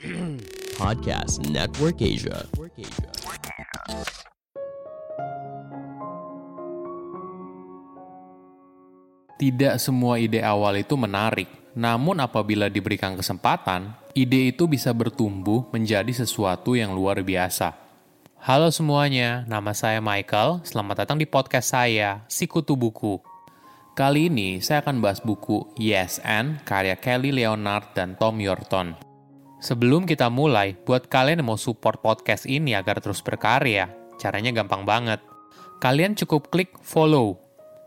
Podcast Network Asia. Tidak semua ide awal itu menarik, namun apabila diberikan kesempatan, ide itu bisa bertumbuh menjadi sesuatu yang luar biasa. Halo semuanya, nama saya Michael. Selamat datang di podcast saya, Sikutu Buku. Kali ini saya akan bahas buku Yes and karya Kelly Leonard dan Tom Yorton. Sebelum kita mulai, buat kalian yang mau support podcast ini agar terus berkarya, caranya gampang banget. Kalian cukup klik follow.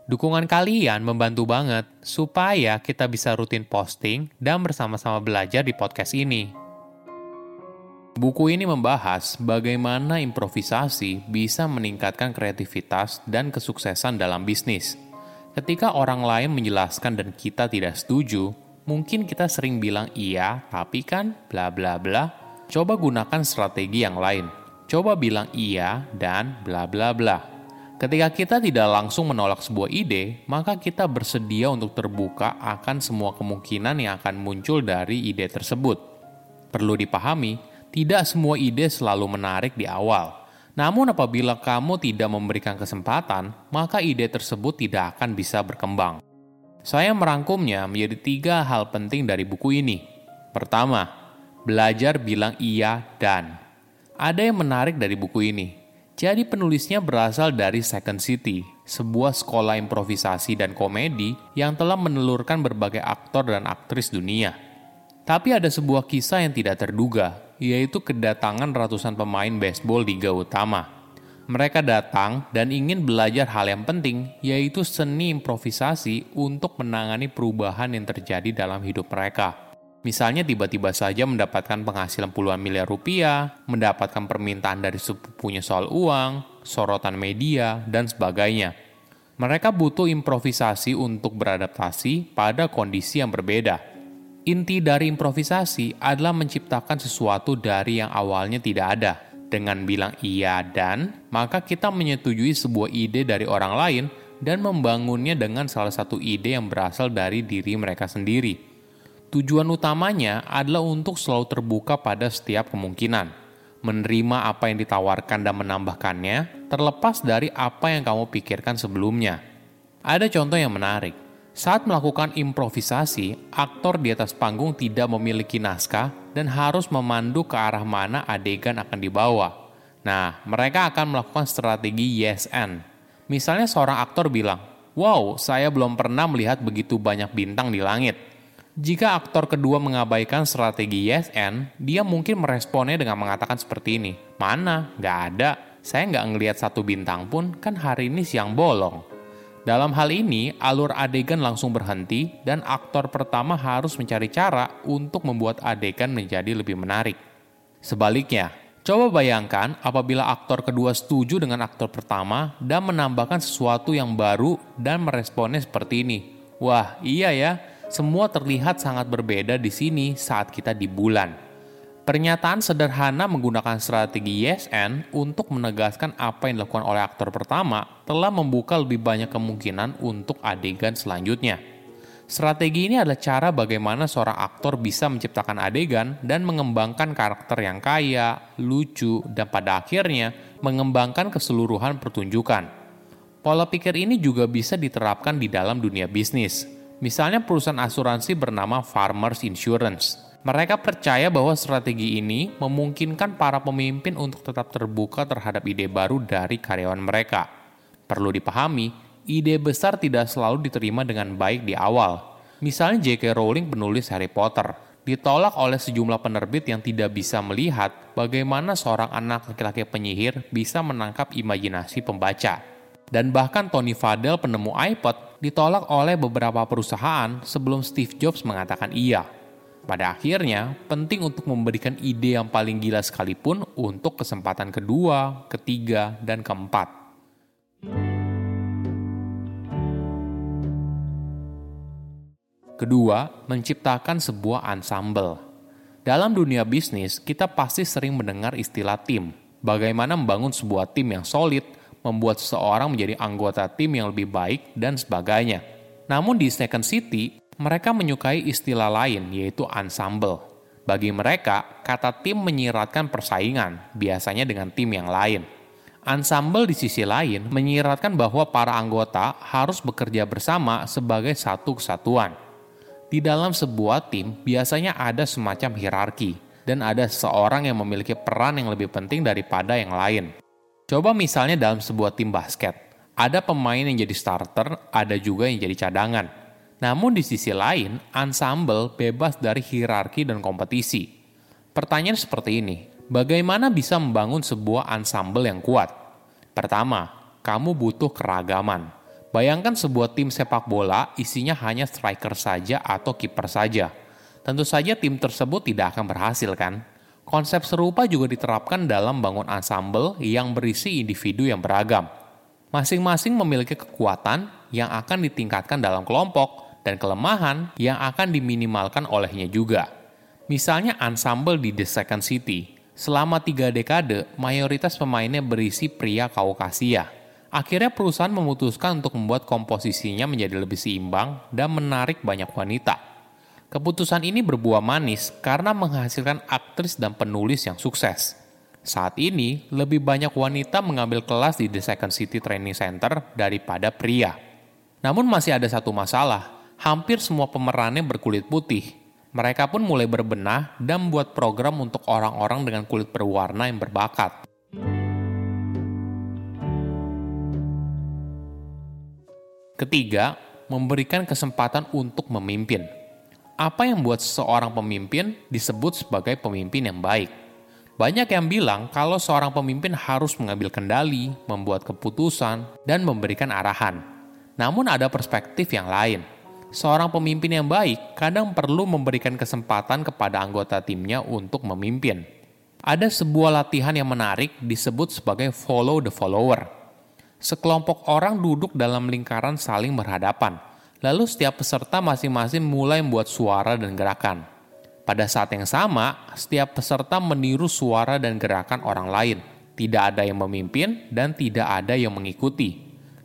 Dukungan kalian membantu banget supaya kita bisa rutin posting dan bersama-sama belajar di podcast ini. Buku ini membahas bagaimana improvisasi bisa meningkatkan kreativitas dan kesuksesan dalam bisnis. Ketika orang lain menjelaskan dan kita tidak setuju, mungkin kita sering bilang iya, tapi kan bla bla bla. Coba gunakan strategi yang lain. Coba bilang iya dan bla bla bla. Ketika kita tidak langsung menolak sebuah ide, maka kita bersedia untuk terbuka akan semua kemungkinan yang akan muncul dari ide tersebut. Perlu dipahami, tidak semua ide selalu menarik di awal. Namun apabila kamu tidak memberikan kesempatan, maka ide tersebut tidak akan bisa berkembang. Saya merangkumnya menjadi tiga hal penting dari buku ini. Pertama, belajar bilang iya dan. Ada yang menarik dari buku ini. Jadi penulisnya berasal dari Second City, sebuah sekolah improvisasi dan komedi yang telah menelurkan berbagai aktor dan aktris dunia. Tapi ada sebuah kisah yang tidak terduga, yaitu kedatangan ratusan pemain baseball Liga Utama. Mereka datang dan ingin belajar hal yang penting, yaitu seni improvisasi untuk menangani perubahan yang terjadi dalam hidup mereka. Misalnya tiba-tiba saja mendapatkan penghasilan puluhan miliar rupiah, mendapatkan permintaan dari sepupunya soal uang, sorotan media, dan sebagainya. Mereka butuh improvisasi untuk beradaptasi pada kondisi yang berbeda. Inti dari improvisasi adalah menciptakan sesuatu dari yang awalnya tidak ada. Dengan bilang iya dan, maka kita menyetujui sebuah ide dari orang lain dan membangunnya dengan salah satu ide yang berasal dari diri mereka sendiri. Tujuan utamanya adalah untuk selalu terbuka pada setiap kemungkinan, menerima apa yang ditawarkan dan menambahkannya, terlepas dari apa yang kamu pikirkan sebelumnya. Ada contoh yang menarik. Saat melakukan improvisasi, aktor di atas panggung tidak memiliki naskah dan harus memandu ke arah mana adegan akan dibawa. Nah, mereka akan melakukan strategi yes and. Misalnya seorang aktor bilang, "Wow, saya belum pernah melihat begitu banyak bintang di langit." Jika aktor kedua mengabaikan strategi yes and, dia mungkin meresponnya dengan mengatakan seperti ini, Mana? Gak ada. Saya nggak ngelihat satu bintang pun, kan hari ini siang bolong. Dalam hal ini, alur adegan langsung berhenti dan aktor pertama harus mencari cara untuk membuat adegan menjadi lebih menarik. Sebaliknya, coba bayangkan apabila aktor kedua setuju dengan aktor pertama dan menambahkan sesuatu yang baru dan meresponnya seperti ini. Wah, iya ya, semua terlihat sangat berbeda di sini saat kita di bulan. Pernyataan sederhana menggunakan strategi yes and untuk menegaskan apa yang dilakukan oleh aktor pertama telah membuka lebih banyak kemungkinan untuk adegan selanjutnya. Strategi ini adalah cara bagaimana seorang aktor bisa menciptakan adegan dan mengembangkan karakter yang kaya, lucu, dan pada akhirnya mengembangkan keseluruhan pertunjukan. Pola pikir ini juga bisa diterapkan di dalam dunia bisnis. Misalnya perusahaan asuransi bernama Farmers Insurance. Mereka percaya bahwa strategi ini memungkinkan para pemimpin untuk tetap terbuka terhadap ide baru dari karyawan mereka. Perlu dipahami, ide besar tidak selalu diterima dengan baik di awal. Misalnya J.K. Rowling penulis Harry Potter, ditolak oleh sejumlah penerbit yang tidak bisa melihat bagaimana seorang anak laki-laki penyihir bisa menangkap imajinasi pembaca. Dan bahkan Tony Fadell penemu iPod ditolak oleh beberapa perusahaan sebelum Steve Jobs mengatakan iya. Pada akhirnya, penting untuk memberikan ide yang paling gila sekalipun untuk kesempatan kedua, ketiga, dan keempat. Kedua, menciptakan sebuah ensemble. Dalam dunia bisnis, kita pasti sering mendengar istilah tim. Bagaimana membangun sebuah tim yang solid, membuat seseorang menjadi anggota tim yang lebih baik, dan sebagainya. Namun di Second City, mereka menyukai istilah lain, yaitu ensemble. Bagi mereka, kata tim menyiratkan persaingan, biasanya dengan tim yang lain. Ensemble di sisi lain menyiratkan bahwa para anggota harus bekerja bersama sebagai satu kesatuan. Di dalam sebuah tim biasanya ada semacam hierarki dan ada seorang yang memiliki peran yang lebih penting daripada yang lain. Coba misalnya dalam sebuah tim basket, ada pemain yang jadi starter, ada juga yang jadi cadangan. Namun di sisi lain, ensemble bebas dari hierarki dan kompetisi. Pertanyaan seperti ini, bagaimana bisa membangun sebuah ensemble yang kuat? Pertama, kamu butuh keragaman. Bayangkan sebuah tim sepak bola isinya hanya striker saja atau kiper saja. Tentu saja tim tersebut tidak akan berhasil kan? Konsep serupa juga diterapkan dalam bangun ensemble yang berisi individu yang beragam. Masing-masing memiliki kekuatan yang akan ditingkatkan dalam kelompok dan kelemahan yang akan diminimalkan olehnya juga. Misalnya ensemble di The Second City. Selama tiga dekade, mayoritas pemainnya berisi pria Kaukasia. Akhirnya perusahaan memutuskan untuk membuat komposisinya menjadi lebih seimbang dan menarik banyak wanita Keputusan ini berbuah manis karena menghasilkan aktris dan penulis yang sukses. Saat ini, lebih banyak wanita mengambil kelas di The Second City Training Center daripada pria. Namun masih ada satu masalah, hampir semua pemerannya berkulit putih. Mereka pun mulai berbenah dan membuat program untuk orang-orang dengan kulit berwarna yang berbakat. Ketiga, memberikan kesempatan untuk memimpin apa yang membuat seseorang pemimpin disebut sebagai pemimpin yang baik? Banyak yang bilang kalau seorang pemimpin harus mengambil kendali, membuat keputusan, dan memberikan arahan. Namun ada perspektif yang lain. Seorang pemimpin yang baik kadang perlu memberikan kesempatan kepada anggota timnya untuk memimpin. Ada sebuah latihan yang menarik disebut sebagai follow the follower. Sekelompok orang duduk dalam lingkaran saling berhadapan – Lalu setiap peserta masing-masing mulai membuat suara dan gerakan. Pada saat yang sama, setiap peserta meniru suara dan gerakan orang lain. Tidak ada yang memimpin dan tidak ada yang mengikuti.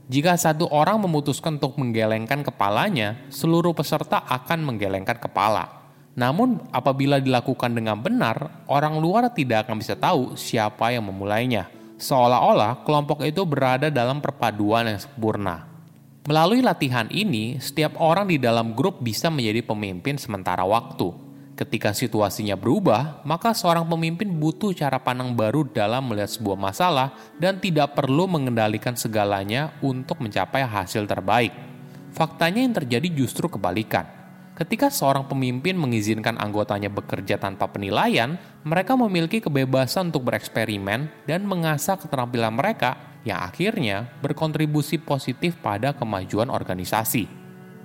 Jika satu orang memutuskan untuk menggelengkan kepalanya, seluruh peserta akan menggelengkan kepala. Namun, apabila dilakukan dengan benar, orang luar tidak akan bisa tahu siapa yang memulainya. Seolah-olah kelompok itu berada dalam perpaduan yang sempurna. Melalui latihan ini, setiap orang di dalam grup bisa menjadi pemimpin sementara waktu. Ketika situasinya berubah, maka seorang pemimpin butuh cara pandang baru dalam melihat sebuah masalah dan tidak perlu mengendalikan segalanya untuk mencapai hasil terbaik. Faktanya yang terjadi justru kebalikan. Ketika seorang pemimpin mengizinkan anggotanya bekerja tanpa penilaian, mereka memiliki kebebasan untuk bereksperimen dan mengasah keterampilan mereka yang akhirnya berkontribusi positif pada kemajuan organisasi.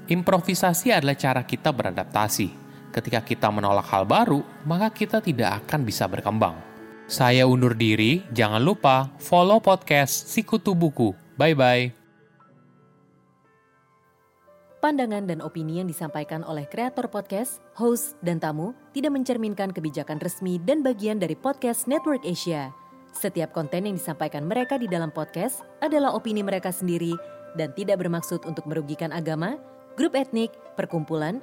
Improvisasi adalah cara kita beradaptasi. Ketika kita menolak hal baru, maka kita tidak akan bisa berkembang. Saya undur diri, jangan lupa follow podcast Sikutu Buku. Bye-bye. Pandangan dan opini yang disampaikan oleh kreator podcast, host, dan tamu tidak mencerminkan kebijakan resmi dan bagian dari podcast Network Asia. Setiap konten yang disampaikan mereka di dalam podcast adalah opini mereka sendiri dan tidak bermaksud untuk merugikan agama, grup etnik, perkumpulan,